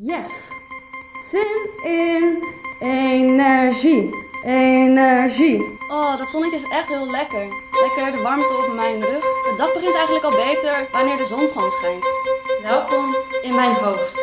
Yes. Zin in energie. Energie. Oh, dat zonnetje is echt heel lekker. Lekker de warmte op mijn rug. De dag begint eigenlijk al beter wanneer de zon gewoon schijnt. Welkom in mijn hoofd.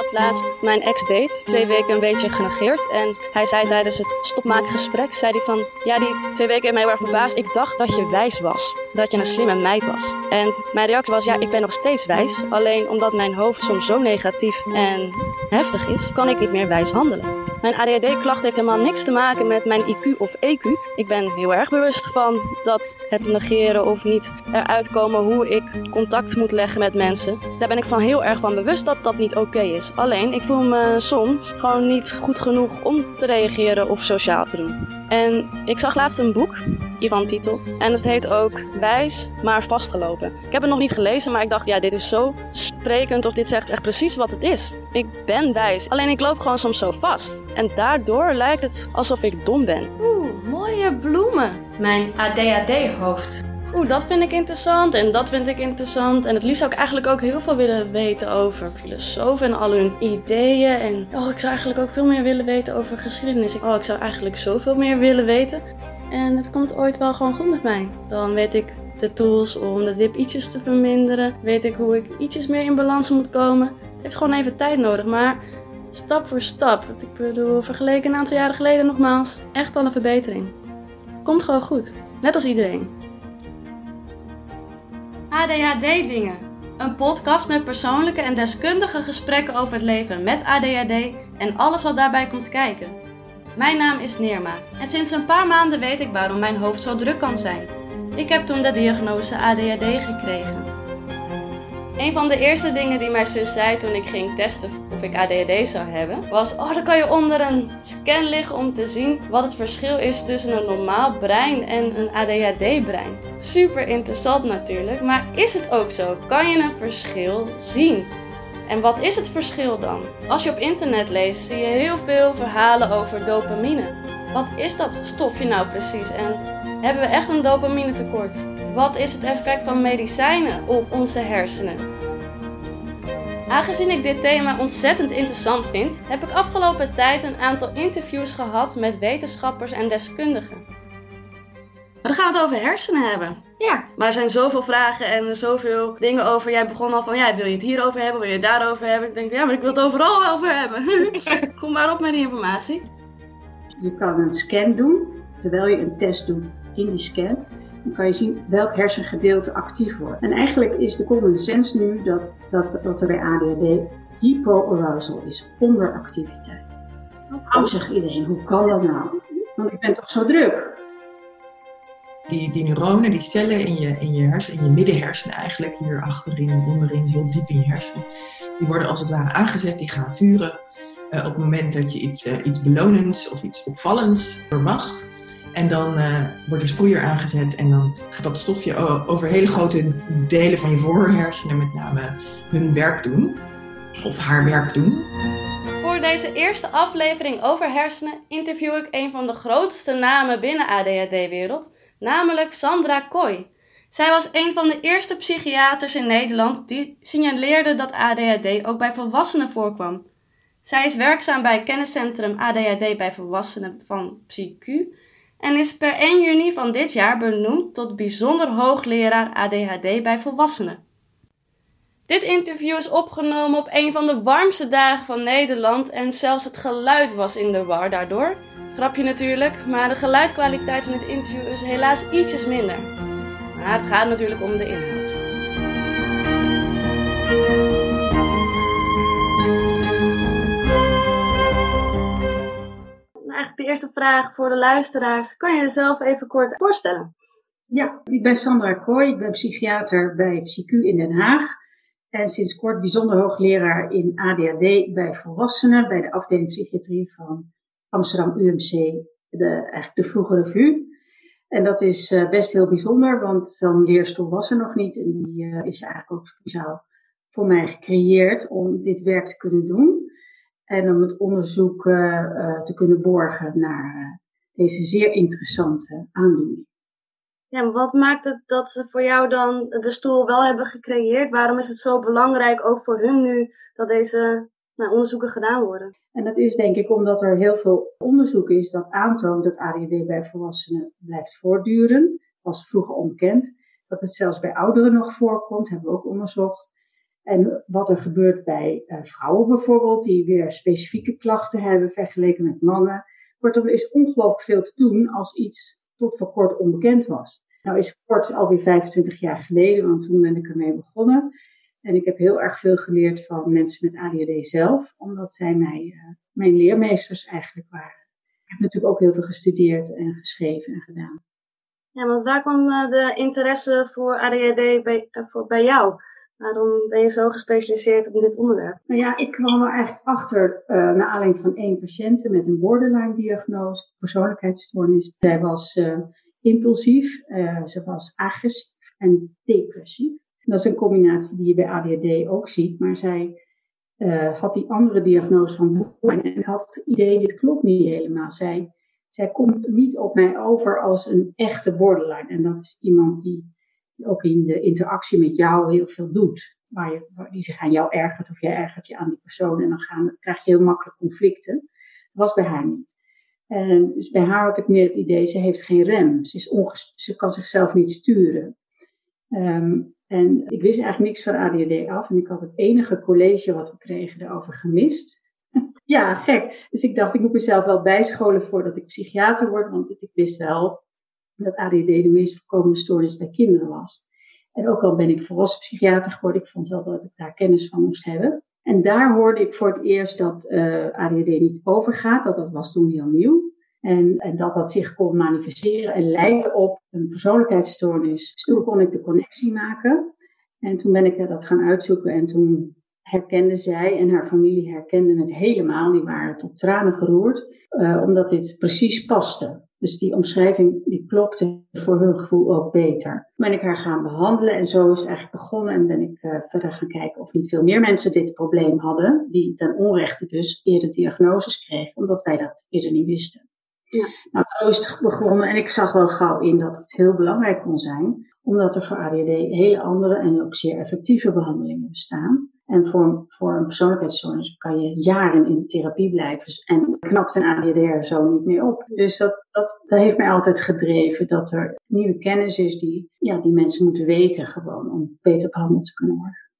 Had laatst mijn ex-date twee weken een beetje genegeerd. En hij zei tijdens het stopmaakgesprek, zei hij van... Ja, die twee weken heeft mij erg verbaasd. Ik dacht dat je wijs was. Dat je een slimme meid was. En mijn reactie was, ja, ik ben nog steeds wijs. Alleen omdat mijn hoofd soms zo negatief en heftig is, kan ik niet meer wijs handelen. Mijn ADHD-klacht heeft helemaal niks te maken met mijn IQ of EQ. Ik ben heel erg bewust van dat het negeren of niet eruit komen hoe ik contact moet leggen met mensen. Daar ben ik van heel erg van bewust dat dat niet oké is. Alleen, ik voel me soms gewoon niet goed genoeg om te reageren of sociaal te doen. En ik zag laatst een boek, Ivan titel, en het heet ook Wijs, maar vastgelopen. Ik heb het nog niet gelezen, maar ik dacht, ja, dit is zo sprekend of dit zegt echt precies wat het is. Ik ben wijs, alleen ik loop gewoon soms zo vast. En daardoor lijkt het alsof ik dom ben. Oeh, mooie bloemen. Mijn ADHD-hoofd. Oeh, dat vind ik interessant en dat vind ik interessant. En het liefst zou ik eigenlijk ook heel veel willen weten over filosofen en al hun ideeën. En oh, ik zou eigenlijk ook veel meer willen weten over geschiedenis. Oh, ik zou eigenlijk zoveel meer willen weten. En het komt ooit wel gewoon goed met mij. Dan weet ik de tools om de dip ietsjes te verminderen. Weet ik hoe ik ietsjes meer in balans moet komen. Het heeft gewoon even tijd nodig, maar stap voor stap. Want ik bedoel, vergeleken een aantal jaren geleden nogmaals, echt al een verbetering. Komt gewoon goed, net als iedereen. ADHD-dingen. Een podcast met persoonlijke en deskundige gesprekken over het leven met ADHD en alles wat daarbij komt kijken. Mijn naam is Neerma en sinds een paar maanden weet ik waarom mijn hoofd zo druk kan zijn. Ik heb toen de diagnose ADHD gekregen. Een van de eerste dingen die mijn zus zei toen ik ging testen of ik ADHD zou hebben, was: Oh, dan kan je onder een scan liggen om te zien wat het verschil is tussen een normaal brein en een ADHD-brein. Super interessant natuurlijk, maar is het ook zo? Kan je een verschil zien? En wat is het verschil dan? Als je op internet leest, zie je heel veel verhalen over dopamine. Wat is dat stofje nou precies en hebben we echt een dopamine tekort? Wat is het effect van medicijnen op onze hersenen? Aangezien ik dit thema ontzettend interessant vind, heb ik afgelopen tijd een aantal interviews gehad met wetenschappers en deskundigen. Maar dan gaan we het over hersenen hebben. Ja, maar er zijn zoveel vragen en zoveel dingen over. Jij begon al van, ja, wil je het hierover hebben, wil je het daarover hebben? Ik denk, ja, maar ik wil het overal over hebben. Kom maar op met die informatie. Je kan een scan doen, terwijl je een test doet in die scan. Dan kan je zien welk hersengedeelte actief wordt. En eigenlijk is de common sense nu dat, dat, dat er bij ADHD hypoarousal is, onderactiviteit. Nou zegt iedereen, hoe kan dat nou? Want ik ben toch zo druk? Die, die neuronen, die cellen in je, in je hersenen, in je middenhersenen eigenlijk, hier achterin, onderin, heel diep in je hersenen, die worden als het ware aangezet, die gaan vuren. Uh, op het moment dat je iets, uh, iets belonends of iets opvallends verwacht. En dan uh, wordt er sproeier aangezet en dan gaat dat stofje over hele grote delen van je voorhersenen met name hun werk doen. Of haar werk doen. Voor deze eerste aflevering over hersenen interview ik een van de grootste namen binnen ADHD-wereld, namelijk Sandra Kooi. Zij was een van de eerste psychiaters in Nederland die signaleerde dat ADHD ook bij volwassenen voorkwam. Zij is werkzaam bij het kenniscentrum ADHD bij volwassenen van PsyQ en is per 1 juni van dit jaar benoemd tot bijzonder hoogleraar ADHD bij volwassenen. Dit interview is opgenomen op een van de warmste dagen van Nederland en zelfs het geluid was in de war daardoor. Grapje natuurlijk, maar de geluidkwaliteit van dit interview is helaas ietsjes minder. Maar het gaat natuurlijk om de inhoud. Eigenlijk de eerste vraag voor de luisteraars. Kan je jezelf even kort voorstellen? Ja, ik ben Sandra Kooi. Ik ben psychiater bij PsyQ in Den Haag. En sinds kort bijzonder hoogleraar in ADHD bij volwassenen bij de afdeling psychiatrie van Amsterdam UMC, de, eigenlijk de vroege revue. En dat is uh, best heel bijzonder, want zo'n leerstoel was er nog niet. En die uh, is eigenlijk ook speciaal voor mij gecreëerd om dit werk te kunnen doen. En om het onderzoek uh, te kunnen borgen naar deze zeer interessante aandoening. Ja, maar wat maakt het dat ze voor jou dan de stoel wel hebben gecreëerd? Waarom is het zo belangrijk, ook voor hun nu, dat deze nou, onderzoeken gedaan worden. En dat is denk ik omdat er heel veel onderzoek is dat aantoont dat ADHD bij volwassenen blijft voortduren. was vroeger onbekend. Dat het zelfs bij ouderen nog voorkomt, hebben we ook onderzocht. En wat er gebeurt bij uh, vrouwen bijvoorbeeld, die weer specifieke klachten hebben vergeleken met mannen. Kortom, er is ongelooflijk veel te doen als iets tot voor kort onbekend was. Nou is kort alweer 25 jaar geleden, want toen ben ik ermee begonnen. En ik heb heel erg veel geleerd van mensen met ADHD zelf, omdat zij mij, uh, mijn leermeesters eigenlijk waren. Ik heb natuurlijk ook heel veel gestudeerd en geschreven en gedaan. Ja, want waar kwam uh, de interesse voor ADHD bij, voor, bij jou? Waarom ben je zo gespecialiseerd op dit onderwerp? Nou ja, ik kwam er eigenlijk achter uh, naar aanleiding van één patiënt met een borderline-diagnose, persoonlijkheidsstoornis. Zij was uh, impulsief, uh, ze was agressief en depressief. Dat is een combinatie die je bij ADHD ook ziet, maar zij had die andere diagnose van borderline en ik had het idee, dit klopt niet helemaal. Zij, zij komt niet op mij over als een echte borderline en dat is iemand die ook in de interactie met jou heel veel doet. Waar je, die zich aan jou ergert of jij ergert je aan die persoon. En dan gaan, krijg je heel makkelijk conflicten. Dat was bij haar niet. En dus bij haar had ik meer het idee, ze heeft geen rem. Ze, is ze kan zichzelf niet sturen. Um, en ik wist eigenlijk niks van ADHD af. En ik had het enige college wat we kregen erover gemist. ja, gek. Dus ik dacht, ik moet mezelf wel bijscholen voordat ik psychiater word. Want ik wist wel dat ADD de meest voorkomende stoornis bij kinderen was. En ook al ben ik volwassen psychiater geworden, ik vond wel dat ik daar kennis van moest hebben. En daar hoorde ik voor het eerst dat uh, eh, ADHD niet overgaat, dat dat was toen heel nieuw. En, en dat dat zich kon manifesteren en lijken op een persoonlijkheidsstoornis. Dus toen kon ik de connectie maken. En toen ben ik dat gaan uitzoeken en toen herkende zij en haar familie herkenden het helemaal. Die waren tot tranen geroerd, uh, omdat dit precies paste. Dus die omschrijving die klopte voor hun gevoel ook beter. Ben ik haar gaan behandelen en zo is het eigenlijk begonnen. En ben ik uh, verder gaan kijken of niet veel meer mensen dit probleem hadden. Die ten onrechte dus eerder diagnoses kregen, omdat wij dat eerder niet wisten. Ja. Nou, zo is het begonnen en ik zag wel gauw in dat het heel belangrijk kon zijn. Omdat er voor ADHD hele andere en ook zeer effectieve behandelingen bestaan. En voor, voor een persoonlijkheidsstoornis kan je jaren in therapie blijven en knapt een ADHD zo niet meer op. Dus dat, dat, dat heeft mij altijd gedreven dat er nieuwe kennis is die, ja, die mensen moeten weten gewoon om beter behandeld te kunnen worden.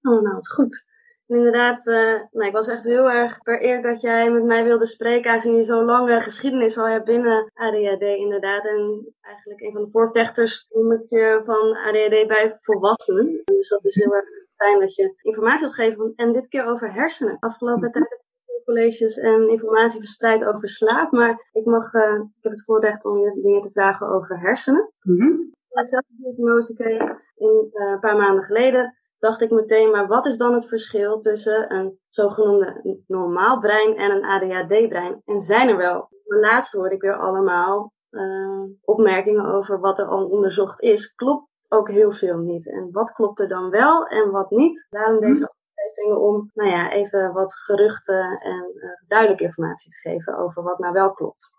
Oh, nou, wat goed. inderdaad, uh, nou, ik was echt heel erg vereerd dat jij met mij wilde spreken, aangezien je zo'n lange geschiedenis al hebt binnen ADHD inderdaad. En eigenlijk een van de voorvechters noem ik je van ADHD bij volwassenen. Dus dat is heel erg fijn dat je informatie wilt geven. En dit keer over hersenen. Afgelopen tijd heb ik colleges en informatie verspreid over slaap. Maar ik, mag, uh, ik heb het voorrecht om je dingen te vragen over hersenen. Mm -hmm. Ik zelf een diagnose kreeg in, uh, een paar maanden geleden, dacht ik meteen, maar wat is dan het verschil tussen een zogenoemde normaal brein en een ADHD-brein? En zijn er wel? Laatst hoorde ik weer allemaal uh, opmerkingen over wat er al onderzocht is. Klopt ook heel veel niet. En wat klopt er dan wel en wat niet? Daarom deze mhm. afleveringen om, nou ja, even wat geruchten en uh, duidelijke informatie te geven over wat nou wel klopt.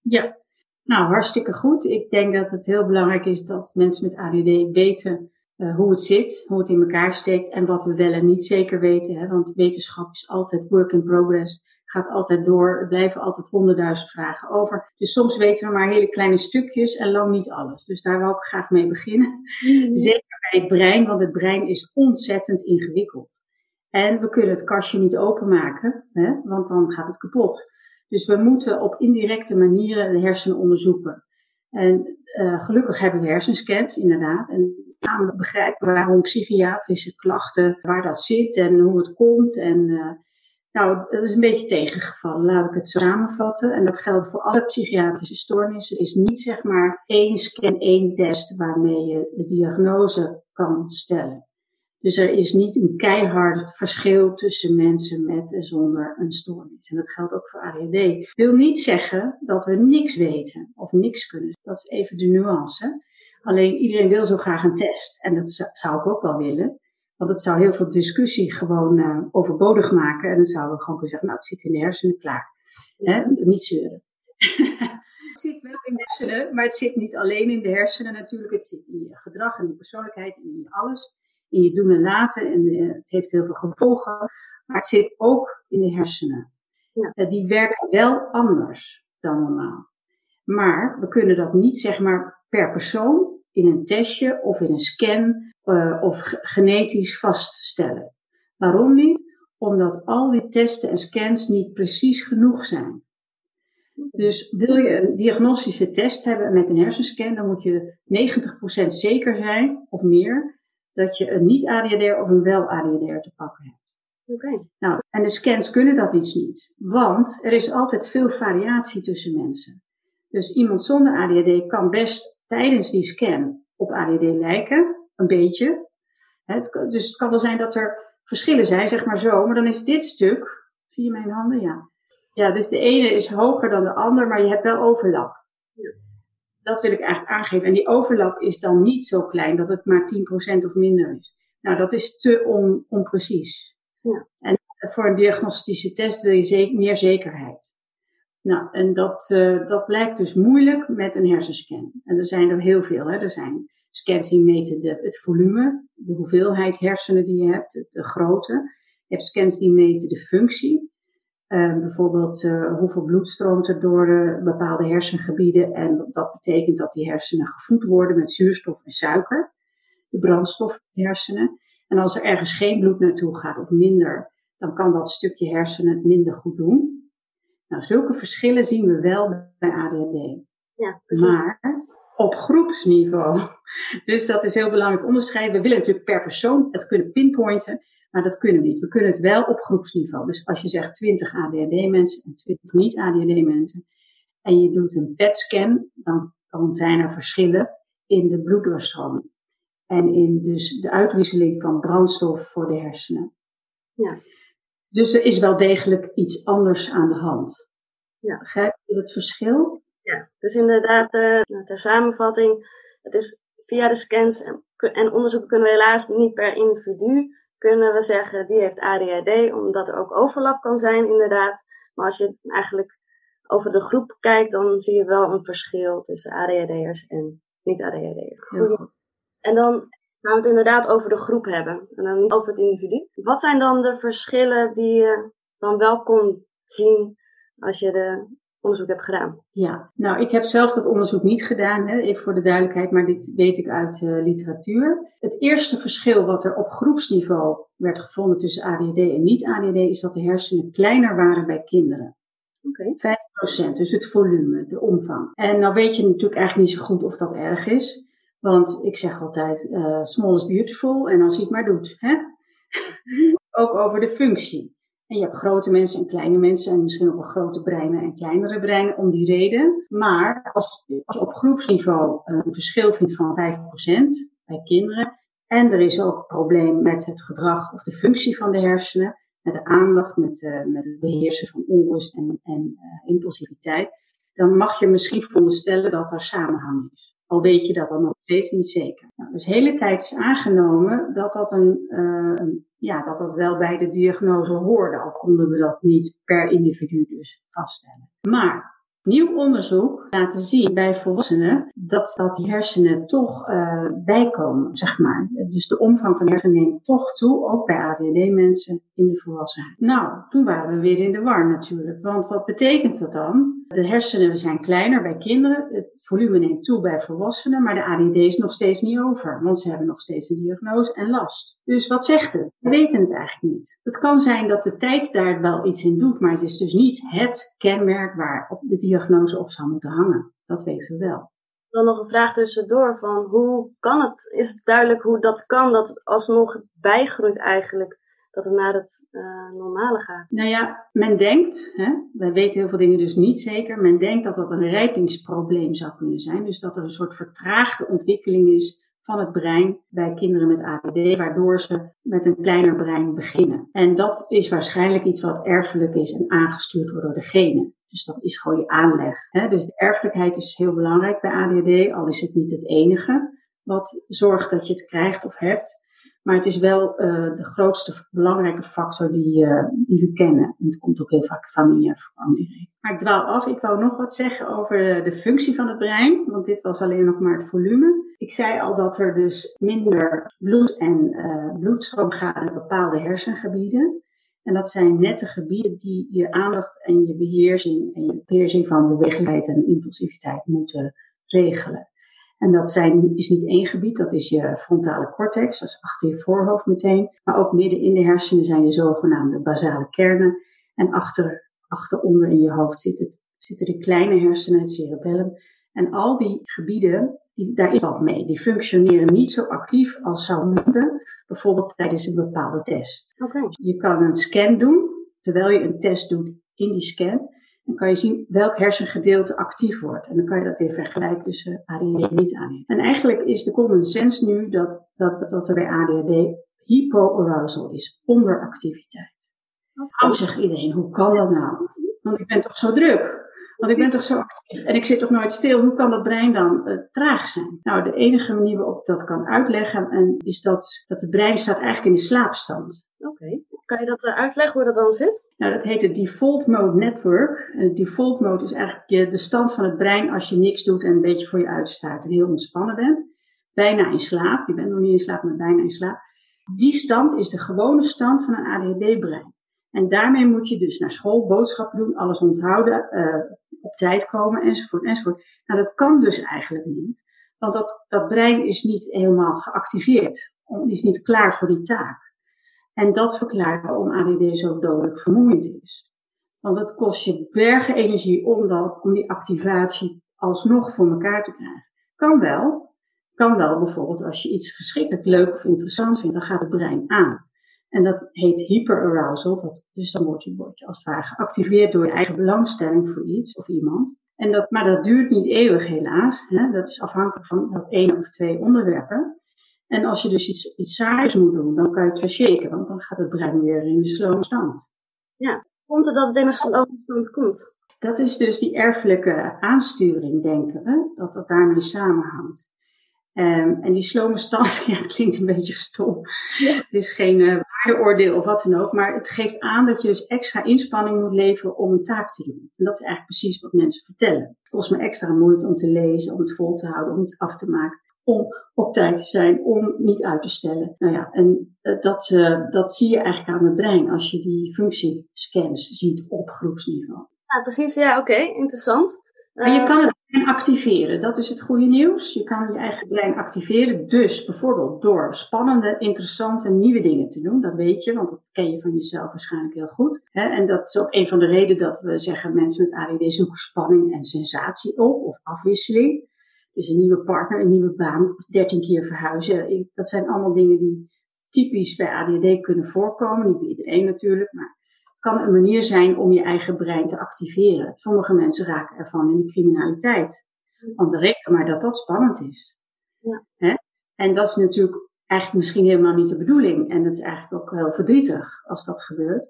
Ja, nou hartstikke goed. Ik denk dat het heel belangrijk is dat mensen met ADD weten uh, hoe het zit, hoe het in elkaar steekt en wat we wel en niet zeker weten. Hè? Want wetenschap is altijd work in progress gaat altijd door. Er blijven altijd honderdduizend vragen over. Dus soms weten we maar hele kleine stukjes en lang niet alles. Dus daar wil ik graag mee beginnen. Mm. Zeker bij het brein, want het brein is ontzettend ingewikkeld. En we kunnen het kastje niet openmaken, hè, want dan gaat het kapot. Dus we moeten op indirecte manieren de hersenen onderzoeken. En uh, gelukkig hebben we hersenscans, inderdaad. En gaan we begrijpen waarom psychiatrische klachten, waar dat zit en hoe het komt. En uh, nou, dat is een beetje tegengevallen, laat ik het zo samenvatten. En dat geldt voor alle psychiatrische stoornissen. Er is niet zeg maar één scan, één test waarmee je de diagnose kan stellen. Dus er is niet een keihard verschil tussen mensen met en zonder een stoornis. En dat geldt ook voor ADHD. wil niet zeggen dat we niks weten of niks kunnen. Dat is even de nuance. Alleen iedereen wil zo graag een test. En dat zou ik ook wel willen. Want het zou heel veel discussie gewoon uh, overbodig maken. En dan zouden we gewoon kunnen zeggen, nou, het zit in de hersenen, klaar. Hè? Niet zeuren. het zit wel in de hersenen, maar het zit niet alleen in de hersenen natuurlijk. Het zit in je gedrag en je persoonlijkheid en in je alles. in je doen en laten. En eh, het heeft heel veel gevolgen. Maar het zit ook in de hersenen. Ja. Eh, die werken wel anders dan normaal. Maar we kunnen dat niet zeg maar per persoon in een testje of in een scan uh, of genetisch vaststellen. Waarom niet? Omdat al die testen en scans niet precies genoeg zijn. Dus wil je een diagnostische test hebben met een hersenscan, dan moet je 90% zeker zijn of meer dat je een niet-ADHD of een wel-ADHD te pakken hebt. Oké. Nou, en de scans kunnen dat iets niet, want er is altijd veel variatie tussen mensen. Dus iemand zonder ADHD kan best tijdens die scan op ADHD lijken, een beetje. Het, dus het kan wel zijn dat er verschillen zijn, zeg maar zo, maar dan is dit stuk, zie je mijn handen? Ja. Ja, dus de ene is hoger dan de ander, maar je hebt wel overlap. Ja. Dat wil ik eigenlijk aangeven. En die overlap is dan niet zo klein dat het maar 10% of minder is. Nou, dat is te on, onprecies. Ja. En voor een diagnostische test wil je meer zekerheid. Nou, en dat, uh, dat blijkt dus moeilijk met een hersenscan. En er zijn er heel veel. Hè. Er zijn scans die meten de, het volume, de hoeveelheid hersenen die je hebt, de, de grootte. Je hebt scans die meten de functie. Uh, bijvoorbeeld uh, hoeveel bloed stroomt er door uh, bepaalde hersengebieden. En dat betekent dat die hersenen gevoed worden met zuurstof en suiker. De brandstof de hersenen. En als er ergens geen bloed naartoe gaat of minder, dan kan dat stukje hersenen het minder goed doen. Nou, zulke verschillen zien we wel bij ADHD. Ja, Maar op groepsniveau. Dus dat is heel belangrijk onderscheid. We willen natuurlijk per persoon het kunnen pinpointen, maar dat kunnen we niet. We kunnen het wel op groepsniveau. Dus als je zegt 20 ADHD-mensen en 20 niet-ADHD-mensen en je doet een PET-scan, dan, dan zijn er verschillen in de bloeddoorstroom en in dus de uitwisseling van brandstof voor de hersenen. Ja. Dus er is wel degelijk iets anders aan de hand. Ja. Begrijp je het verschil? Ja, dus inderdaad, uh, ter samenvatting, het is via de scans en, en onderzoeken kunnen we helaas niet per individu kunnen we zeggen die heeft ADHD, omdat er ook overlap kan zijn inderdaad. Maar als je het eigenlijk over de groep kijkt, dan zie je wel een verschil tussen ADHD'ers en niet-ADHD'ers. En dan gaan we het inderdaad over de groep hebben en dan niet over het individu. Wat zijn dan de verschillen die je dan wel kon zien als je de onderzoek hebt gedaan? Ja, nou, ik heb zelf dat onderzoek niet gedaan, hè, even voor de duidelijkheid, maar dit weet ik uit uh, literatuur. Het eerste verschil wat er op groepsniveau werd gevonden tussen ADHD en niet-ADHD is dat de hersenen kleiner waren bij kinderen. Oké. 5%, dus het volume, de omvang. En nou weet je natuurlijk eigenlijk niet zo goed of dat erg is. Want ik zeg altijd, uh, small is beautiful en als je het maar doet. Hè? ook over de functie. En je hebt grote mensen en kleine mensen en misschien ook wel grote breinen en kleinere breinen om die reden. Maar als, als op groepsniveau een verschil vindt van 5% bij kinderen en er is ook een probleem met het gedrag of de functie van de hersenen, met de aandacht, met, uh, met het beheersen van onrust en, en uh, impulsiviteit, dan mag je misschien voorstellen dat er samenhang is. Al weet je dat dan nog steeds niet zeker. Nou, dus de hele tijd is aangenomen dat dat, uh, een, ja, dat dat wel bij de diagnose hoorde, al konden we dat niet per individu dus vaststellen. Maar Nieuw onderzoek laten zien bij volwassenen dat, dat die hersenen toch uh, bijkomen, zeg maar. Dus de omvang van de hersenen neemt toch toe, ook bij ADHD-mensen in de volwassenheid. Nou, toen waren we weer in de war natuurlijk. Want wat betekent dat dan? De hersenen zijn kleiner bij kinderen, het volume neemt toe bij volwassenen, maar de ADHD is nog steeds niet over, want ze hebben nog steeds een diagnose en last. Dus wat zegt het? We weten het eigenlijk niet. Het kan zijn dat de tijd daar wel iets in doet, maar het is dus niet het kenmerk waar op de diagnose op zou moeten hangen. Dat weten we wel. Dan nog een vraag tussendoor van hoe kan het, is het duidelijk hoe dat kan, dat alsnog bijgroeit eigenlijk dat het naar het uh, normale gaat? Nou ja, men denkt, hè, wij weten heel veel dingen dus niet zeker, men denkt dat dat een rijpingsprobleem zou kunnen zijn. Dus dat er een soort vertraagde ontwikkeling is van het brein bij kinderen met ADD, waardoor ze met een kleiner brein beginnen. En dat is waarschijnlijk iets wat erfelijk is en aangestuurd wordt door de genen. Dus dat is gewoon je aanleg. Hè? Dus de erfelijkheid is heel belangrijk bij ADD, al is het niet het enige wat zorgt dat je het krijgt of hebt. Maar het is wel uh, de grootste belangrijke factor die, uh, die we kennen. En het komt ook heel vaak familiair voor Maar ik dwaal af. Ik wou nog wat zeggen over de functie van het brein. Want dit was alleen nog maar het volume. Ik zei al dat er dus minder bloed en uh, bloedstroom gaat in bepaalde hersengebieden. En dat zijn nette gebieden die je aandacht en je beheersing en je beheersing van bewegelijkheid en impulsiviteit moeten regelen. En dat zijn, is niet één gebied, dat is je frontale cortex, dat is achter je voorhoofd meteen. Maar ook midden in de hersenen zijn je zogenaamde basale kernen. En achter, achteronder in je hoofd zit het, zitten de kleine hersenen, het cerebellum. En al die gebieden, die, daar is wat mee. Die functioneren niet zo actief als zou moeten, bijvoorbeeld tijdens een bepaalde test. Okay. Je kan een scan doen, terwijl je een test doet in die scan. Dan kan je zien welk hersengedeelte actief wordt. En dan kan je dat weer vergelijken tussen ADHD en niet ADHD. En eigenlijk is de common sense nu dat, dat, dat er bij ADHD hypoarousal is, onderactiviteit. Nou zegt iedereen, hoe kan dat nou? Want ik ben toch zo druk. Want ik ben toch zo actief en ik zit toch nooit stil. Hoe kan dat brein dan uh, traag zijn? Nou, de enige manier waarop ik dat kan uitleggen en is dat, dat het brein staat eigenlijk in de slaapstand. Oké. Okay. Kan je dat uh, uitleggen hoe dat dan zit? Nou, dat heet het default mode network. Default mode is eigenlijk de stand van het brein als je niks doet en een beetje voor je uitstaat en heel ontspannen bent. Bijna in slaap. Je bent nog niet in slaap, maar bijna in slaap. Die stand is de gewone stand van een ADHD-brein. En daarmee moet je dus naar school boodschappen doen, alles onthouden, uh, op tijd komen enzovoort enzovoort. Nou, dat kan dus eigenlijk niet. Want dat, dat brein is niet helemaal geactiveerd. Is niet klaar voor die taak. En dat verklaart waarom ADD zo dodelijk vermoeiend is. Want het kost je bergen energie om, dat, om die activatie alsnog voor elkaar te krijgen. Kan wel. Kan wel bijvoorbeeld als je iets verschrikkelijk leuk of interessant vindt, dan gaat het brein aan. En dat heet hyperarousal. Dat, dus dan word je, word je als het ware geactiveerd door je eigen belangstelling voor iets of iemand. En dat, maar dat duurt niet eeuwig helaas. Hè? Dat is afhankelijk van dat één of twee onderwerpen. En als je dus iets, iets saais moet doen, dan kan je het vershaken, want dan gaat het brein weer in de slow stand. Ja, komt het dat het in een slow stand komt? Dat is dus die erfelijke aansturing, denken we, dat dat daarmee samenhangt. Um, en die slome stand, ja, het klinkt een beetje stom. Ja. Het is geen uh, waardeoordeel of wat dan ook, maar het geeft aan dat je dus extra inspanning moet leveren om een taak te doen. En dat is eigenlijk precies wat mensen vertellen. Het kost me extra moeite om te lezen, om het vol te houden, om iets af te maken om op tijd te zijn, om niet uit te stellen. Nou ja, en uh, dat, uh, dat zie je eigenlijk aan het brein als je die functiescans ziet op groepsniveau. Ja, precies. Ja, oké. Okay. Interessant. Maar je kan het brein activeren. Dat is het goede nieuws. Je kan je eigen brein activeren. Dus bijvoorbeeld door spannende, interessante, nieuwe dingen te doen. Dat weet je, want dat ken je van jezelf waarschijnlijk heel goed. En dat is ook een van de redenen dat we zeggen mensen met ADD zoeken spanning en sensatie op of afwisseling. Dus een nieuwe partner, een nieuwe baan, 13 keer verhuizen. Dat zijn allemaal dingen die typisch bij ADHD kunnen voorkomen. Niet bij iedereen natuurlijk, maar kan een manier zijn om je eigen brein te activeren. Sommige mensen raken ervan in de criminaliteit. Want reken maar dat dat spannend is. Ja. Hè? En dat is natuurlijk eigenlijk misschien helemaal niet de bedoeling. En dat is eigenlijk ook wel verdrietig als dat gebeurt.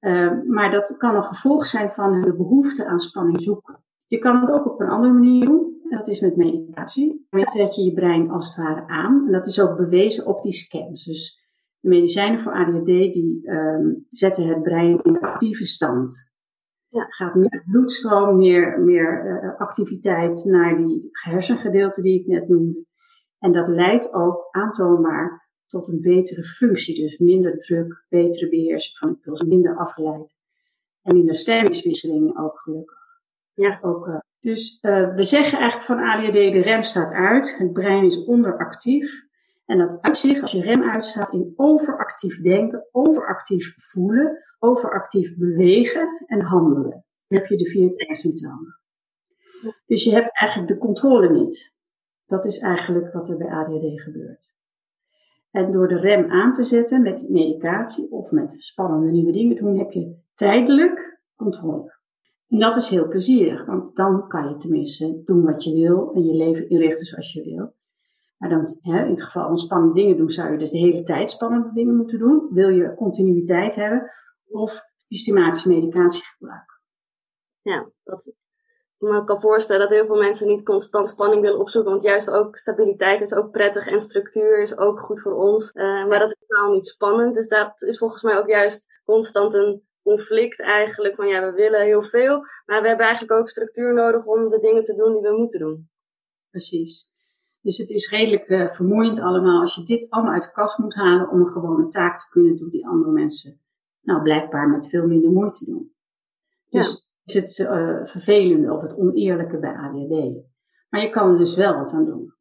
Uh, maar dat kan een gevolg zijn van de behoefte aan spanning zoeken. Je kan het ook op een andere manier doen. Dat is met meditatie. Daarmee zet je je brein als het ware aan. En dat is ook bewezen op die scans. Dus de medicijnen voor ADHD die um, zetten het brein in actieve stand. Ja. Gaat meer bloedstroom, meer, meer uh, activiteit naar die hersengedeelte die ik net noemde. En dat leidt ook aantoonbaar tot een betere functie. Dus minder druk, betere beheersing van impuls, minder afgeleid. En minder stemmingswisselingen ook gelukkig. Ja. Ook, uh, dus uh, we zeggen eigenlijk van ADHD, de rem staat uit, het brein is onderactief. En dat uitzicht, als je rem uitstaat, in overactief denken, overactief voelen, overactief bewegen en handelen. Heb je de vier pijnsymptomen. Dus je hebt eigenlijk de controle niet. Dat is eigenlijk wat er bij ADHD gebeurt. En door de rem aan te zetten met medicatie of met spannende nieuwe dingen doen, heb je tijdelijk controle. En dat is heel plezierig, want dan kan je tenminste doen wat je wil en je leven inrichten zoals je wil. Maar dan, hè, in het geval van spannende dingen doen, zou je dus de hele tijd spannende dingen moeten doen. Wil je continuïteit hebben of systematisch medicatie gebruiken? Ja, dat, me kan voorstellen dat heel veel mensen niet constant spanning willen opzoeken. Want juist ook stabiliteit is ook prettig en structuur is ook goed voor ons. Uh, maar dat is totaal niet spannend. Dus dat is volgens mij ook juist constant een conflict eigenlijk. Van ja, we willen heel veel. Maar we hebben eigenlijk ook structuur nodig om de dingen te doen die we moeten doen. Precies. Dus het is redelijk uh, vermoeiend allemaal als je dit allemaal uit de kast moet halen om een gewone taak te kunnen doen die andere mensen nou blijkbaar met veel minder moeite doen. Dus is het uh, vervelende of het oneerlijke bij ADHD. Maar je kan er dus wel wat aan doen.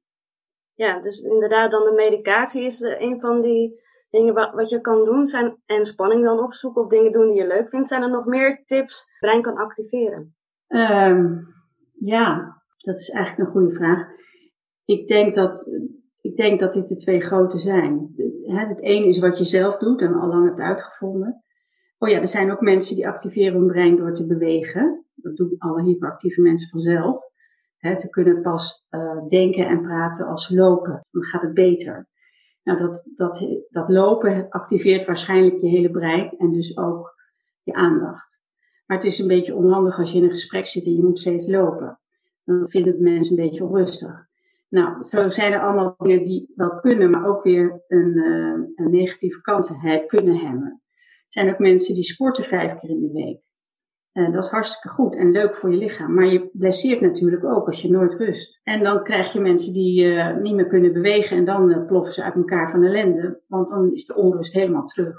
Ja, dus inderdaad dan de medicatie is uh, een van die dingen wat je kan doen. Zijn, en spanning dan opzoeken of dingen doen die je leuk vindt. Zijn er nog meer tips brein kan activeren? Um, ja, dat is eigenlijk een goede vraag. Ik denk dat, ik denk dat dit de twee grote zijn. Het ene is wat je zelf doet en al lang hebt uitgevonden. Oh ja, er zijn ook mensen die activeren hun brein door te bewegen. Dat doen alle hyperactieve mensen vanzelf. ze kunnen pas uh, denken en praten als lopen. Dan gaat het beter. Nou, dat, dat, dat lopen activeert waarschijnlijk je hele brein en dus ook je aandacht. Maar het is een beetje onhandig als je in een gesprek zit en je moet steeds lopen. Dan vinden mensen een beetje onrustig. Nou, zo zijn er allemaal dingen die wel kunnen, maar ook weer een, uh, een negatieve kant kunnen hebben zijn ook mensen die sporten vijf keer in de week. Uh, dat is hartstikke goed en leuk voor je lichaam. Maar je blesseert natuurlijk ook als je nooit rust. En dan krijg je mensen die uh, niet meer kunnen bewegen en dan ploffen ze uit elkaar van ellende. Want dan is de onrust helemaal terug.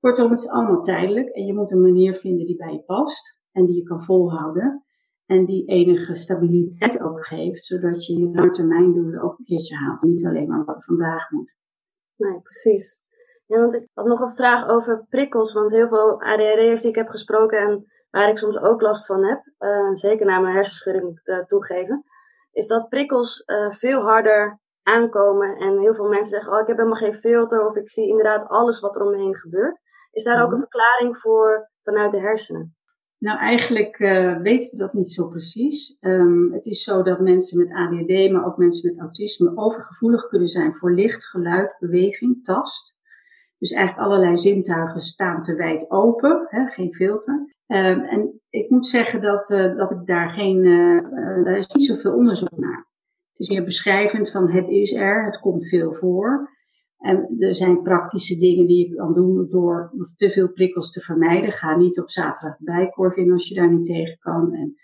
Kortom, het is allemaal tijdelijk en je moet een manier vinden die bij je past en die je kan volhouden. En die enige stabiliteit ook geeft, zodat je je langetermijndoelen ook een keertje haalt. Niet alleen maar wat er vandaag moet. Nee, precies. Ja, want ik had nog een vraag over prikkels. Want heel veel ADHD'ers die ik heb gesproken en waar ik soms ook last van heb, uh, zeker na mijn hersenschudding moet ik toegeven, is dat prikkels uh, veel harder aankomen. En heel veel mensen zeggen, oh ik heb helemaal geen filter of ik zie inderdaad alles wat er om me heen gebeurt. Is daar ook een mhm. verklaring voor vanuit de hersenen? Nou, eigenlijk weten we dat niet zo precies. Um, het is zo dat mensen met ADHD, maar ook mensen met autisme, overgevoelig kunnen zijn voor licht, geluid, beweging, tast. Dus eigenlijk allerlei zintuigen staan te wijd open, hè, geen filter. Um, en ik moet zeggen dat, uh, dat ik daar geen, uh, daar is niet zoveel onderzoek naar. Het is meer beschrijvend van het is er, het komt veel voor. En er zijn praktische dingen die je kan doen door te veel prikkels te vermijden. Ga niet op zaterdag de bijkorf als je daar niet tegen kan. En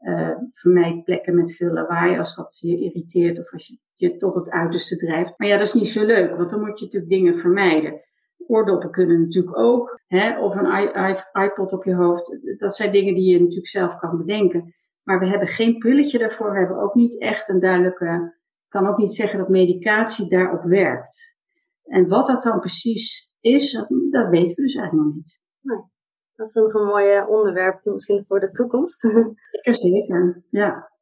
uh, vermijd plekken met veel lawaai als dat je irriteert of als je je tot het uiterste drijft. Maar ja, dat is niet zo leuk, want dan moet je natuurlijk dingen vermijden. Oordoppen kunnen natuurlijk ook. Hè, of een iPod op je hoofd. Dat zijn dingen die je natuurlijk zelf kan bedenken. Maar we hebben geen pilletje daarvoor. We hebben ook niet echt een duidelijke. Ik kan ook niet zeggen dat medicatie daarop werkt. En wat dat dan precies is, dat, weten we dus eigenlijk nog niet. Nee, dat is nog een mooi onderwerp misschien voor de toekomst. Zeker, zeker. Ja.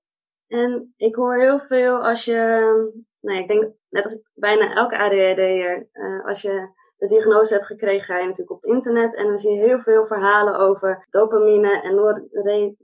En ik hoor heel veel als je, nou ja, ik denk net als bijna elke ADHD'er, uh, als je de diagnose hebt gekregen, ga je natuurlijk op het internet en dan zie je heel veel verhalen over dopamine en noordre...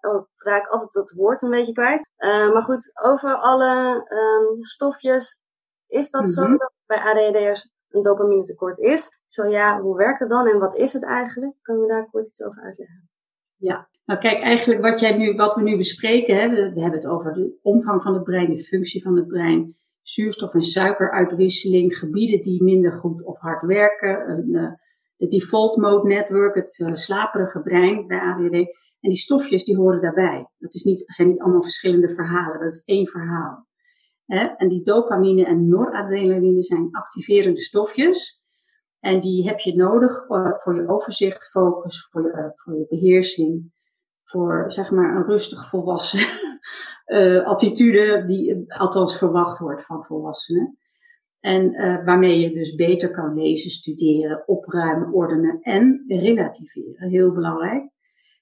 Oh, ik raak altijd dat woord een beetje kwijt. Uh, maar goed, over alle um, stofjes, is dat zo mhm. dat bij ADHD'ers een dopamine tekort is? Zo ja, hoe werkt het dan en wat is het eigenlijk? Kunnen we daar kort iets over uitleggen? Ja, nou kijk, eigenlijk wat, jij nu, wat we nu bespreken, hè, we, hebben het over de omvang van het brein, de functie van het brein, zuurstof- en suikeruitwisseling, gebieden die minder goed of hard werken, een, uh, de default mode network, het uh, slaperige brein bij ADHD. En die stofjes die horen daarbij. Dat is niet, zijn niet allemaal verschillende verhalen, dat is één verhaal. Hè? En die dopamine en noradrenaline zijn activerende stofjes. En die heb je nodig uh, voor je overzicht, focus, voor je, voor je beheersing, voor zeg maar een rustig volwassen uh, attitude die althans verwacht wordt van volwassenen. En waarmee je dus beter kan lezen, studeren, opruimen, ordenen en relativeren. Heel belangrijk.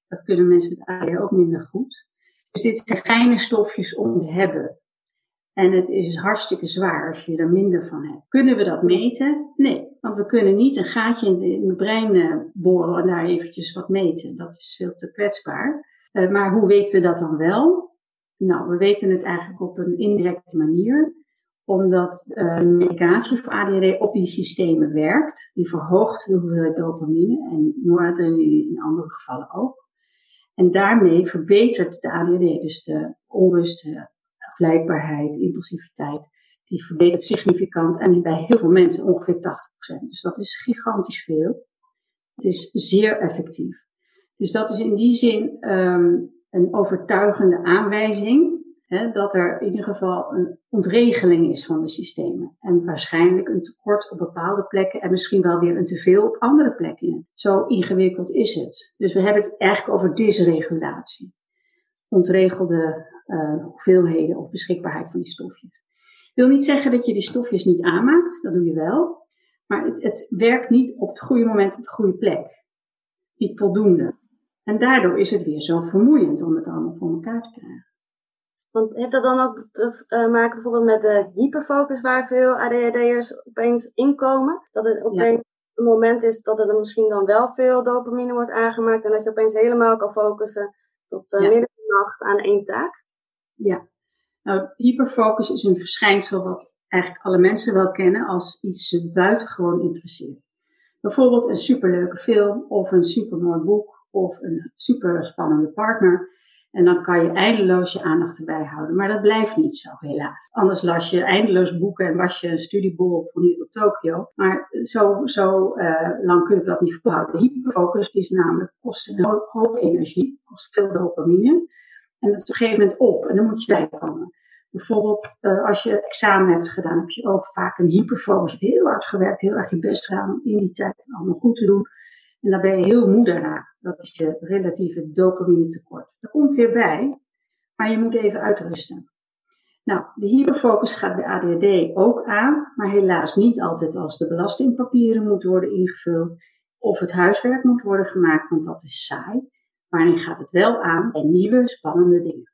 Dat kunnen mensen met ADHD ook minder goed. Dus dit zijn fijne stofjes om te hebben. En het is hartstikke zwaar als je er minder van hebt. Kunnen we dat meten? Nee, want we kunnen niet een gaatje in, de, brein uh, boren en daar eventjes wat meten. Dat is veel te kwetsbaar. Uh, maar hoe weten we dat dan wel? Nou, we weten het eigenlijk op een indirecte manier, omdat uh, medicatie voor ADHD op die systemen werkt. Die verhoogt de hoeveelheid dopamine en noradrenaline in andere gevallen ook. En daarmee verbetert de ADHD, dus de onrust, afleidbaarheid, impulsiviteit, die verbetert significant en bij heel veel mensen ongeveer 80%. Dus dat is gigantisch veel. Het is zeer effectief. Dus dat is in die zin um, een overtuigende aanwijzing hè, dat er in ieder geval een ontregeling is van de systemen. En waarschijnlijk een tekort op bepaalde plekken en misschien wel weer een teveel op andere plekken. Zo ingewikkeld is het. Dus we hebben het eigenlijk over dysregulatie. Ontregelde uh, hoeveelheden of beschikbaarheid van die stofjes. Ik wil niet zeggen dat je die stofjes niet aanmaakt, dat doe je wel. Maar het, het werkt niet op het goede moment op de goede plek. Niet voldoende. En daardoor is het weer zo vermoeiend om het allemaal voor elkaar te krijgen. Want heeft dat dan ook te uh, maken bijvoorbeeld met de hyperfocus waar veel ADHD'ers opeens inkomen? Dat het opeens een moment is dat er misschien dan wel veel dopamine wordt aangemaakt en dat je opeens helemaal kan focussen tot uh, midden in de nacht aan één taak? Ja, nou hyperfocus is een verschijnsel wat eigenlijk alle mensen wel kennen als iets ze buitengewoon interesseert. Bijvoorbeeld een superleuke film of een supermooi boek of een super spannende partner. En dan kan je eindeloos je aandacht erbij houden. Maar dat blijft niet zo, helaas. Anders las je eindeloos boeken en was je een studiebol voor hier tot Tokio. Maar zo, zo uh, lang kun je dat niet volhouden. Hyperfocus is namelijk, kost een hoop energie, kost veel dopamine. En dat is op een gegeven moment op en dan moet je bijkomen. Bijvoorbeeld, uh, als je examen hebt gedaan, heb je ook vaak een hyperfocus. Heel hard gewerkt, heel erg je best gedaan om in die tijd allemaal goed te doen. En dan ben je heel moe daarna. Dat is je relatieve dopamine tekort. Dat komt weer bij, maar je moet even uitrusten. Nou, de hyperfocus gaat bij ADHD ook aan, maar helaas niet altijd als de belastingpapieren moeten worden ingevuld of het huiswerk moet worden gemaakt, want dat is saai. Wanneer gaat het wel aan bij nieuwe spannende dingen?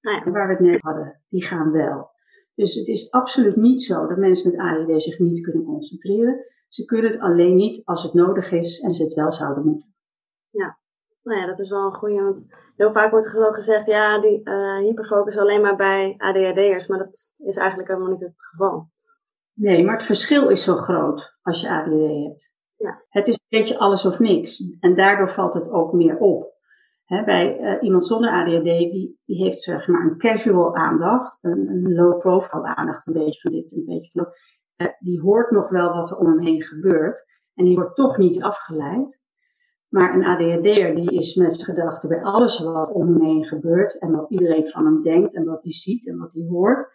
Nou ja, waar we het net hadden, die gaan wel. Dus het is absoluut niet zo dat mensen met ADHD zich niet kunnen concentreren. Ze kunnen het alleen niet als het nodig is en ze het wel zouden moeten. Ja, nou ja, dat is wel een goede. Want heel vaak wordt er gewoon gezegd, ja, die uh, hyperfocus alleen maar bij ADHD'ers. Maar dat is eigenlijk helemaal niet het geval. Nee, maar het verschil is zo groot als je ADHD hebt. Ja. Het is een beetje alles of niks. En daardoor valt het ook meer op. bij uh, iemand zonder ADHD, die, die heeft zeg maar een casual aandacht, een, een low profile aandacht, een beetje van dit, een beetje van dat. Uh, die hoort nog wel wat er om hem heen gebeurt. En die wordt toch niet afgeleid. Maar een ADHD'er die is met zijn gedachten bij alles wat om hem heen gebeurt en wat iedereen van hem denkt en wat hij ziet en wat hij hoort,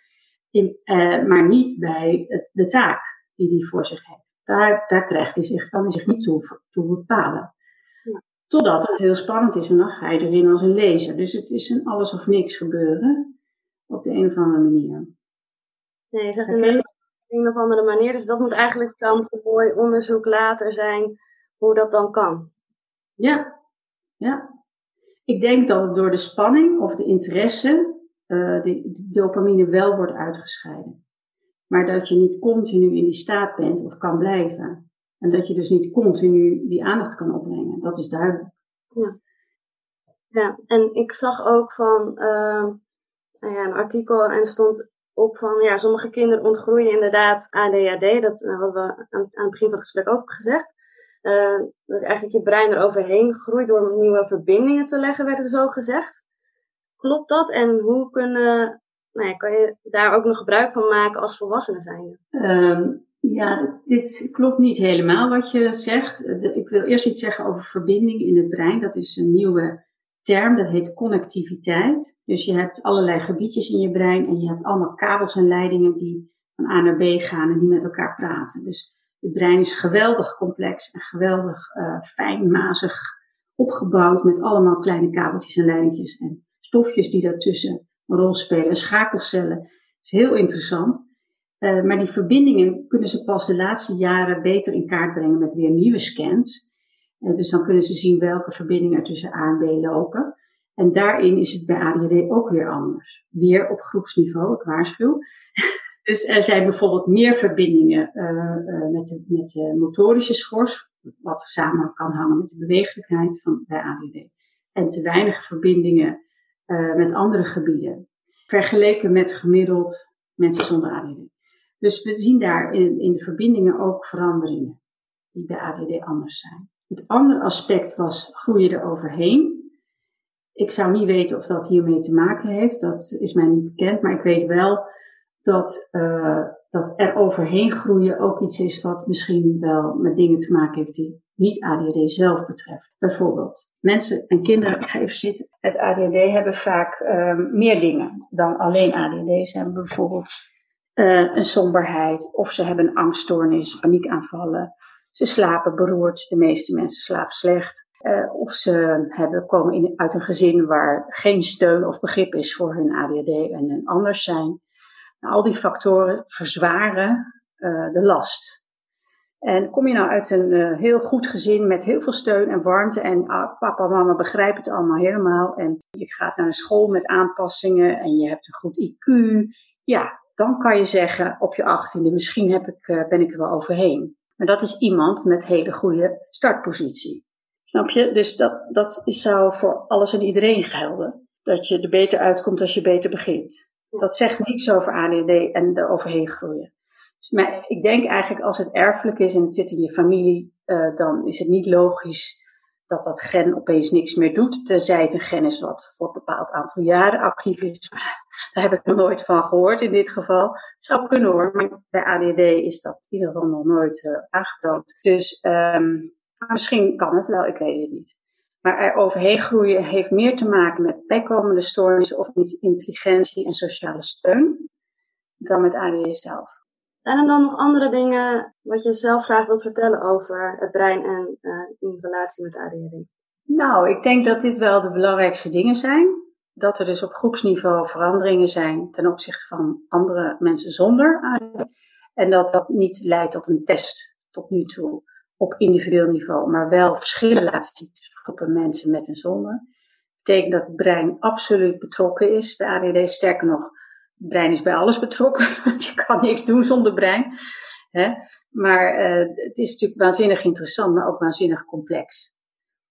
in, uh, maar niet bij het, de taak die hij voor zich heeft. Daar, daar krijgt hij zich, kan hij zich niet toe, toe bepalen. Ja. Totdat het heel spannend is en dan ga je erin als een lezer. Dus het is een alles of niks gebeuren op de een of andere manier. Nee, je zegt okay. in een of andere manier. Dus dat moet eigenlijk dan een mooi onderzoek later zijn hoe dat dan kan. Ja, ja. Ik denk dat door de spanning of de interesse uh, de, de, dopamine wel wordt uitgescheiden. Maar dat je niet continu in die staat bent of kan blijven. En dat je dus niet continu die aandacht kan opbrengen. Dat is duidelijk. Ja, ja en ik zag ook van uh, ja, een artikel en stond op van ja, sommige kinderen ontgroeien inderdaad ADHD. Dat hadden we aan, aan het begin van het gesprek ook gezegd. Uh, dat eigenlijk je brein eroverheen groeit door nieuwe verbindingen te leggen, werd er zo gezegd. Klopt dat? En hoe kunnen, nou ja, kan je daar ook nog gebruik van maken als volwassenen zijn? Um, ja, dit klopt niet helemaal wat je zegt. Ik wil eerst iets zeggen over verbinding in het brein. Dat is een nieuwe term, dat heet connectiviteit. Dus je hebt allerlei gebiedjes in je brein en je hebt allemaal kabels en leidingen die van A naar B gaan en die met elkaar praten. Dus het brein is geweldig complex en geweldig uh, fijnmazig opgebouwd met allemaal kleine kabeltjes en lijntjes en stofjes die daartussen een rol spelen. Schakelcellen. Is heel interessant. Uh, maar die verbindingen kunnen ze pas de laatste jaren beter in kaart brengen met weer nieuwe scans. Uh, dus dan kunnen ze zien welke verbindingen er tussen A en B lopen. En daarin is het bij ADHD ook weer anders. Weer op groepsniveau, ik waarschuw. Dus er zijn bijvoorbeeld meer verbindingen uh, uh, met, de, met de motorische schors, wat samen kan hangen met de bewegelijkheid van, bij ADD. En te weinig verbindingen met andere gebieden, vergeleken met gemiddeld mensen zonder ADD. Dus we zien daar in, in de verbindingen ook veranderingen die bij ADD anders zijn. Het andere aspect was groeien er overheen. Ik zou niet weten of dat hiermee te maken heeft. Dat is mij niet bekend. Maar ik weet wel dat, uh, dat er overheen groeien ook iets is wat misschien wel met dingen te maken heeft die niet ADHD zelf betreft. Bijvoorbeeld, mensen en kinderen, even zitten, het ADHD hebben vaak um, meer dingen dan alleen ADHD. Ze hebben bijvoorbeeld uh, een somberheid of ze hebben een angststoornis, paniekaanvallen. Ze slapen beroerd, de meeste mensen slapen slecht. Uh, of ze hebben, komen in, uit een gezin waar geen steun of begrip is voor hun ADHD en hun anders zijn. Nou, al die factoren verzwaren uh, de last. En kom je nou uit een uh, heel goed gezin met heel veel steun en warmte en ah, papa mama begrijpen het allemaal helemaal en je gaat naar een school met aanpassingen en je hebt een goed IQ, ja, dan kan je zeggen op je achttiende, misschien heb ik, ben ik er wel overheen. Maar dat is iemand met hele goede startpositie. Snap je? Dus dat, dat zou voor alles en iedereen gelden. Dat je er beter uitkomt als je beter begint. Dat zegt niks over ADD en er overheen groeien. Maar ik denk eigenlijk als het erfelijk is en het zit in je familie, uh, dan is het niet logisch dat dat gen opeens niks meer doet. Tenzij het een gen is wat voor een bepaald aantal jaren actief is. Daar heb ik nog nooit van gehoord in dit geval. Zou kunnen hoor, maar bij ADD is dat in ieder geval nog nooit uh, aangetoond. Dus um, misschien kan het wel, ik weet het niet. Maar er overheen groeien heeft meer te maken met bijkomende stoornissen of met intelligentie en sociale steun dan met ADD zelf. Zijn er dan nog andere dingen wat je zelf graag wilt vertellen over het brein en uh, in relatie met ADHD? Nou, ik denk dat dit wel de belangrijkste dingen zijn. Dat er dus op groepsniveau veranderingen zijn ten opzichte van andere mensen zonder ADHD. En dat dat niet leidt tot een test tot nu toe op individueel niveau, maar wel verschillen laat zien tussen groepen mensen met en zonder. Dat betekent dat het brein absoluut betrokken is bij ADHD. Sterker nog, het brein is bij alles betrokken, want je kan niks doen zonder brein. Hè? Maar uh, het is natuurlijk waanzinnig interessant, maar ook waanzinnig complex.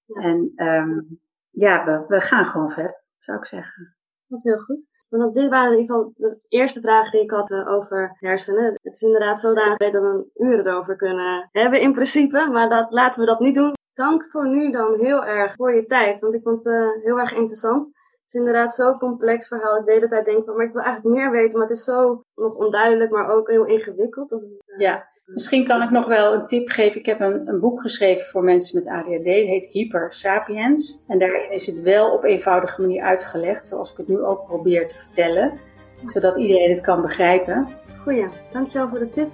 Ja. En um, ja, we, we gaan gewoon verder, zou ik zeggen. Dat is heel goed. Want dit waren in ieder geval de eerste vragen die ik had uh, over hersenen. Het is inderdaad zodanig dat we een uren erover kunnen hebben in principe, maar dat, laten we dat niet doen. Dank voor nu dan heel erg voor je tijd, want ik vond het uh, heel erg interessant. Het is inderdaad zo'n complex verhaal. Ik de hele tijd denk van, maar ik wil eigenlijk meer weten. Maar het is zo nog onduidelijk, maar ook heel ingewikkeld. Dat het, uh, ja, misschien kan ik nog wel een tip geven. Ik heb een, een boek geschreven voor mensen met ADHD. Het heet Hyper Sapiens. En daarin is het wel op eenvoudige manier uitgelegd. Zoals ik het nu ook probeer te vertellen. Zodat iedereen het kan begrijpen. Goeie, dankjewel voor de tip.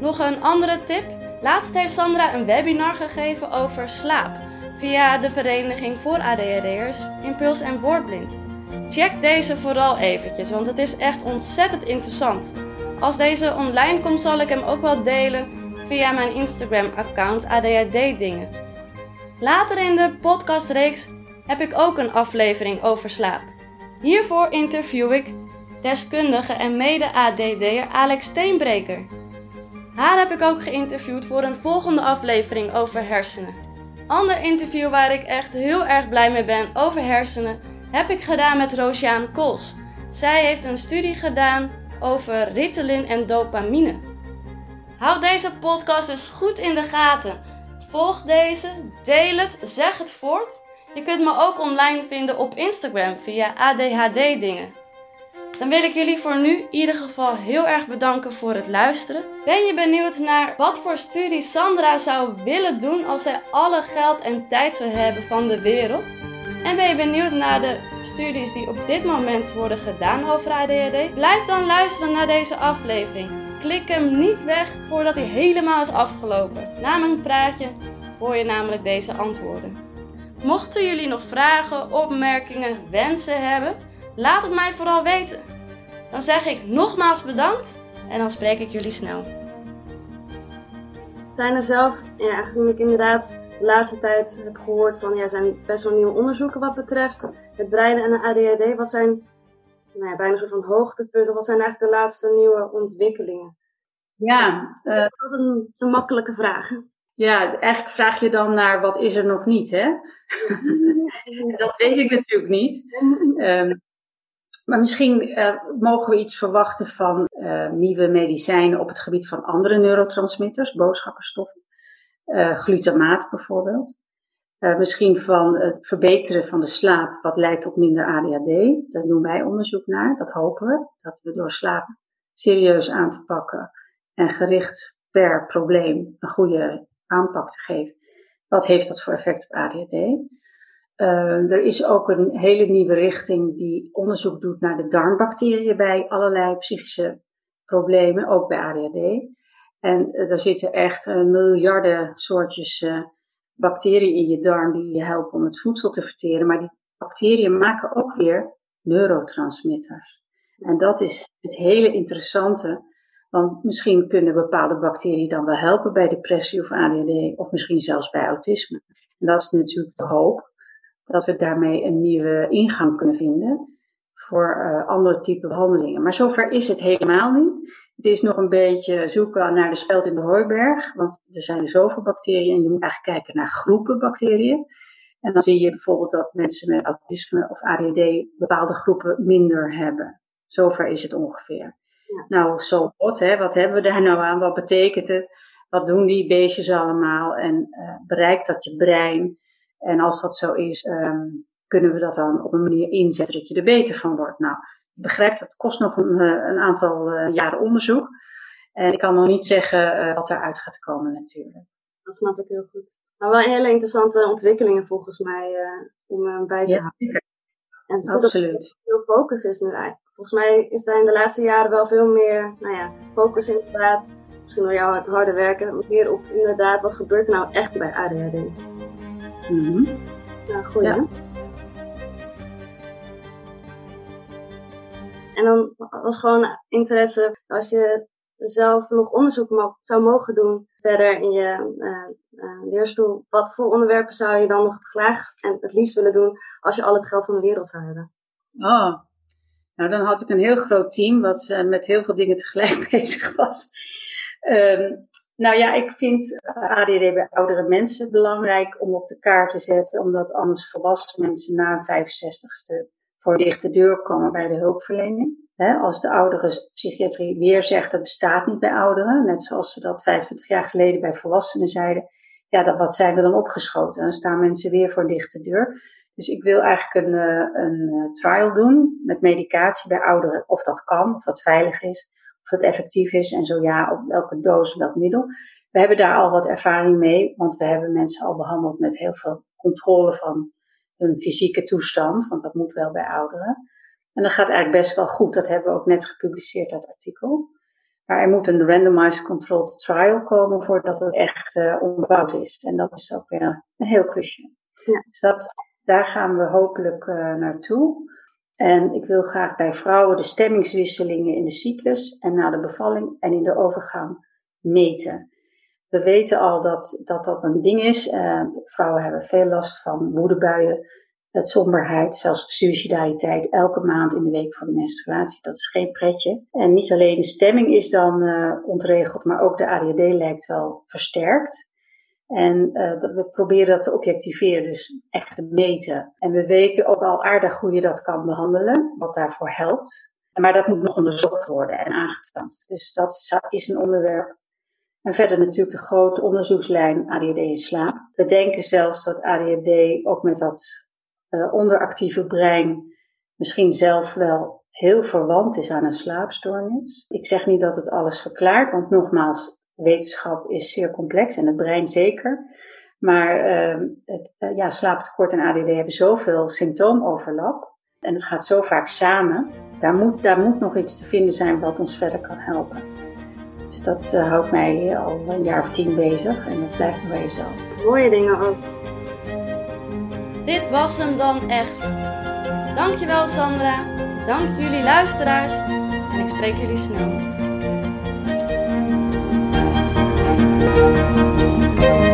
Nog een andere tip. Laatst heeft Sandra een webinar gegeven over slaap via de Vereniging voor ADHD'ers, Impuls en Woordblind. Check deze vooral eventjes, want het is echt ontzettend interessant. Als deze online komt, zal ik hem ook wel delen via mijn Instagram-account ADHD Dingen. Later in de podcastreeks heb ik ook een aflevering over slaap. Hiervoor interview ik deskundige en mede-ADD'er Alex Steenbreker. Haar heb ik ook geïnterviewd voor een volgende aflevering over hersenen. Ander interview waar ik echt heel erg blij mee ben over hersenen heb ik gedaan met Roosjaan Kools. Zij heeft een studie gedaan over Ritalin en dopamine. Houd deze podcast dus goed in de gaten. Volg deze, deel het, zeg het voort. Je kunt me ook online vinden op Instagram via ADHD dingen. Dan wil ik jullie voor nu in ieder geval heel erg bedanken voor het luisteren. Ben je benieuwd naar wat voor studie Sandra zou willen doen als zij alle geld en tijd zou hebben van de wereld? En ben je benieuwd naar de studies die op dit moment worden gedaan over ADHD? Blijf dan luisteren naar deze aflevering. Klik hem niet weg voordat hij helemaal is afgelopen. Na mijn praatje hoor je namelijk deze antwoorden. Mochten jullie nog vragen, opmerkingen, wensen hebben, Laat het mij vooral weten. Dan zeg ik nogmaals bedankt en dan spreek ik jullie snel. Zijn er zelf, ja, aangezien ik inderdaad de laatste tijd heb gehoord van, ja, zijn best wel nieuwe onderzoeken wat betreft het brein en de ADHD. Wat zijn, nou ja, bijna een soort van hoogtepunten, wat zijn eigenlijk de laatste nieuwe ontwikkelingen? Ja, uh, dat is altijd een te makkelijke vraag. Ja, eigenlijk vraag je dan naar wat is er nog niet, hè? dat weet ik natuurlijk niet. Um, maar misschien uh, mogen we iets verwachten van uh, nieuwe medicijnen op het gebied van andere neurotransmitters, boodschapperstoffen. Uh, glutamaat bijvoorbeeld. misschien van het verbeteren van de slaap, wat leidt tot minder ADHD. Daar doen wij onderzoek naar, dat hopen we. Dat we door slaap serieus aan te pakken en gericht per probleem een goede aanpak te geven. Wat heeft dat voor effect op ADHD? Uh, er is ook een hele nieuwe richting die onderzoek doet naar de darmbacteriën bij allerlei psychische problemen, ook bij ADHD. En uh, daar zitten echt uh, miljarden soortjes eh, bacteriën in je darm die je helpen om het voedsel te verteren. Maar die bacteriën maken ook weer neurotransmitters. En dat is het hele interessante. Want misschien kunnen bepaalde bacteriën dan wel helpen bij depressie of ADHD, of misschien zelfs bij autisme. En dat is natuurlijk de hoop dat we daarmee een nieuwe ingang kunnen vinden voor uh, andere type behandelingen. Maar zover is het helemaal niet. Het is nog een beetje zoeken naar de speld in de hooiberg, want er zijn er zoveel bacteriën en je moet eigenlijk kijken naar groepen bacteriën. En dan zie je bijvoorbeeld dat mensen met autisme of ADHD bepaalde groepen minder hebben. Zover is het ongeveer. Ja. Nou, zo wat, hè? wat hebben we daar nou aan? Wat betekent het? Wat doen die beestjes allemaal? En uh, bereikt dat je brein? En als dat zo is, um, kunnen we dat dan op een manier inzetten dat je er beter van wordt? Nou, ik begrijp dat kost nog een, uh, een aantal uh, jaren onderzoek. En ik kan nog niet zeggen wat eruit gaat komen natuurlijk. Dat snap ik heel goed. Maar wel hele interessante ontwikkelingen volgens mij om bij te ja, houden. En Absoluut. veel focus is nu eigenlijk. Volgens mij is er in de laatste jaren wel veel meer nou ja, focus inderdaad. Misschien door jou het harde werken. Meer op inderdaad, wat gebeurt er nou echt bij ADHD? Mm -hmm. Nou, goed ja. En dan was gewoon interesse, als je zelf nog onderzoek zou mogen doen verder in je uh, uh, leerstoel, wat voor onderwerpen zou je dan nog het graagst en het liefst willen doen als je al het geld van de wereld zou hebben? Oh, nou dan had ik een heel groot team wat uh, met heel veel dingen tegelijk bezig was. Um, nou ja, ik vind ADD bij oudere mensen belangrijk om op de kaart te zetten, omdat anders volwassen mensen na een 65ste voor een dichte deur komen bij de hulpverlening. als de oudere psychiatrie weer zegt dat bestaat niet bij ouderen, net zoals ze dat 25 jaar geleden bij volwassenen zeiden, ja, dat, wat zijn we dan opgeschoten? Dan staan mensen weer voor een dichte deur. Dus ik wil eigenlijk een, een trial doen met medicatie bij ouderen, of dat kan, of dat veilig is of het effectief is en zo ja, op welke doos, welk middel. We hebben daar al wat ervaring mee, want we hebben mensen al behandeld met heel veel controle van hun fysieke toestand, want dat moet wel bij ouderen. En dat gaat eigenlijk best wel goed. Dat hebben we ook net gepubliceerd, dat artikel. Maar er moet een randomized controlled trial komen voordat het echt uh, onderbouwd is. En dat is ook weer een heel klusje. Ja. Dus dat, daar gaan we hopelijk uh, naartoe. En ik wil graag bij vrouwen de stemmingswisselingen in de cyclus en na de bevalling en in de overgang meten. We weten al dat dat, dat een ding is. Uh, vrouwen hebben veel last van woedebuien, het somberheid, zelfs suicidaliteit elke maand in de week voor de menstruatie. Dat is geen pretje. En niet alleen de stemming is dan uh, ontregeld, maar ook de ADHD lijkt wel versterkt. En uh, dat we proberen dat te objectiveren, dus echt te meten. En we weten ook al aardig hoe je dat kan behandelen, wat daarvoor helpt. Maar dat moet nog onderzocht worden en aangetoond. Dus dat is een onderwerp. En verder natuurlijk de grote onderzoekslijn ADHD in slaap. We denken zelfs dat ADHD ook met dat uh, onderactieve brein misschien zelf wel heel verwant is aan een slaapstoornis. Ik zeg niet dat het alles verklaart, want nogmaals, wetenschap is zeer complex en het brein zeker. Maar uh, het, uh, ja, slaaptekort en ADD hebben zoveel symptoomoverlap. En het gaat zo vaak samen. Daar moet, daar moet nog iets te vinden zijn wat ons verder kan helpen. Dus dat uh, houdt mij al een jaar of tien bezig en dat blijft nog even zo. Mooie dingen ook. Dit was hem dan echt. Dankjewel Sandra. Dank jullie luisteraars. En ik spreek jullie snel. Música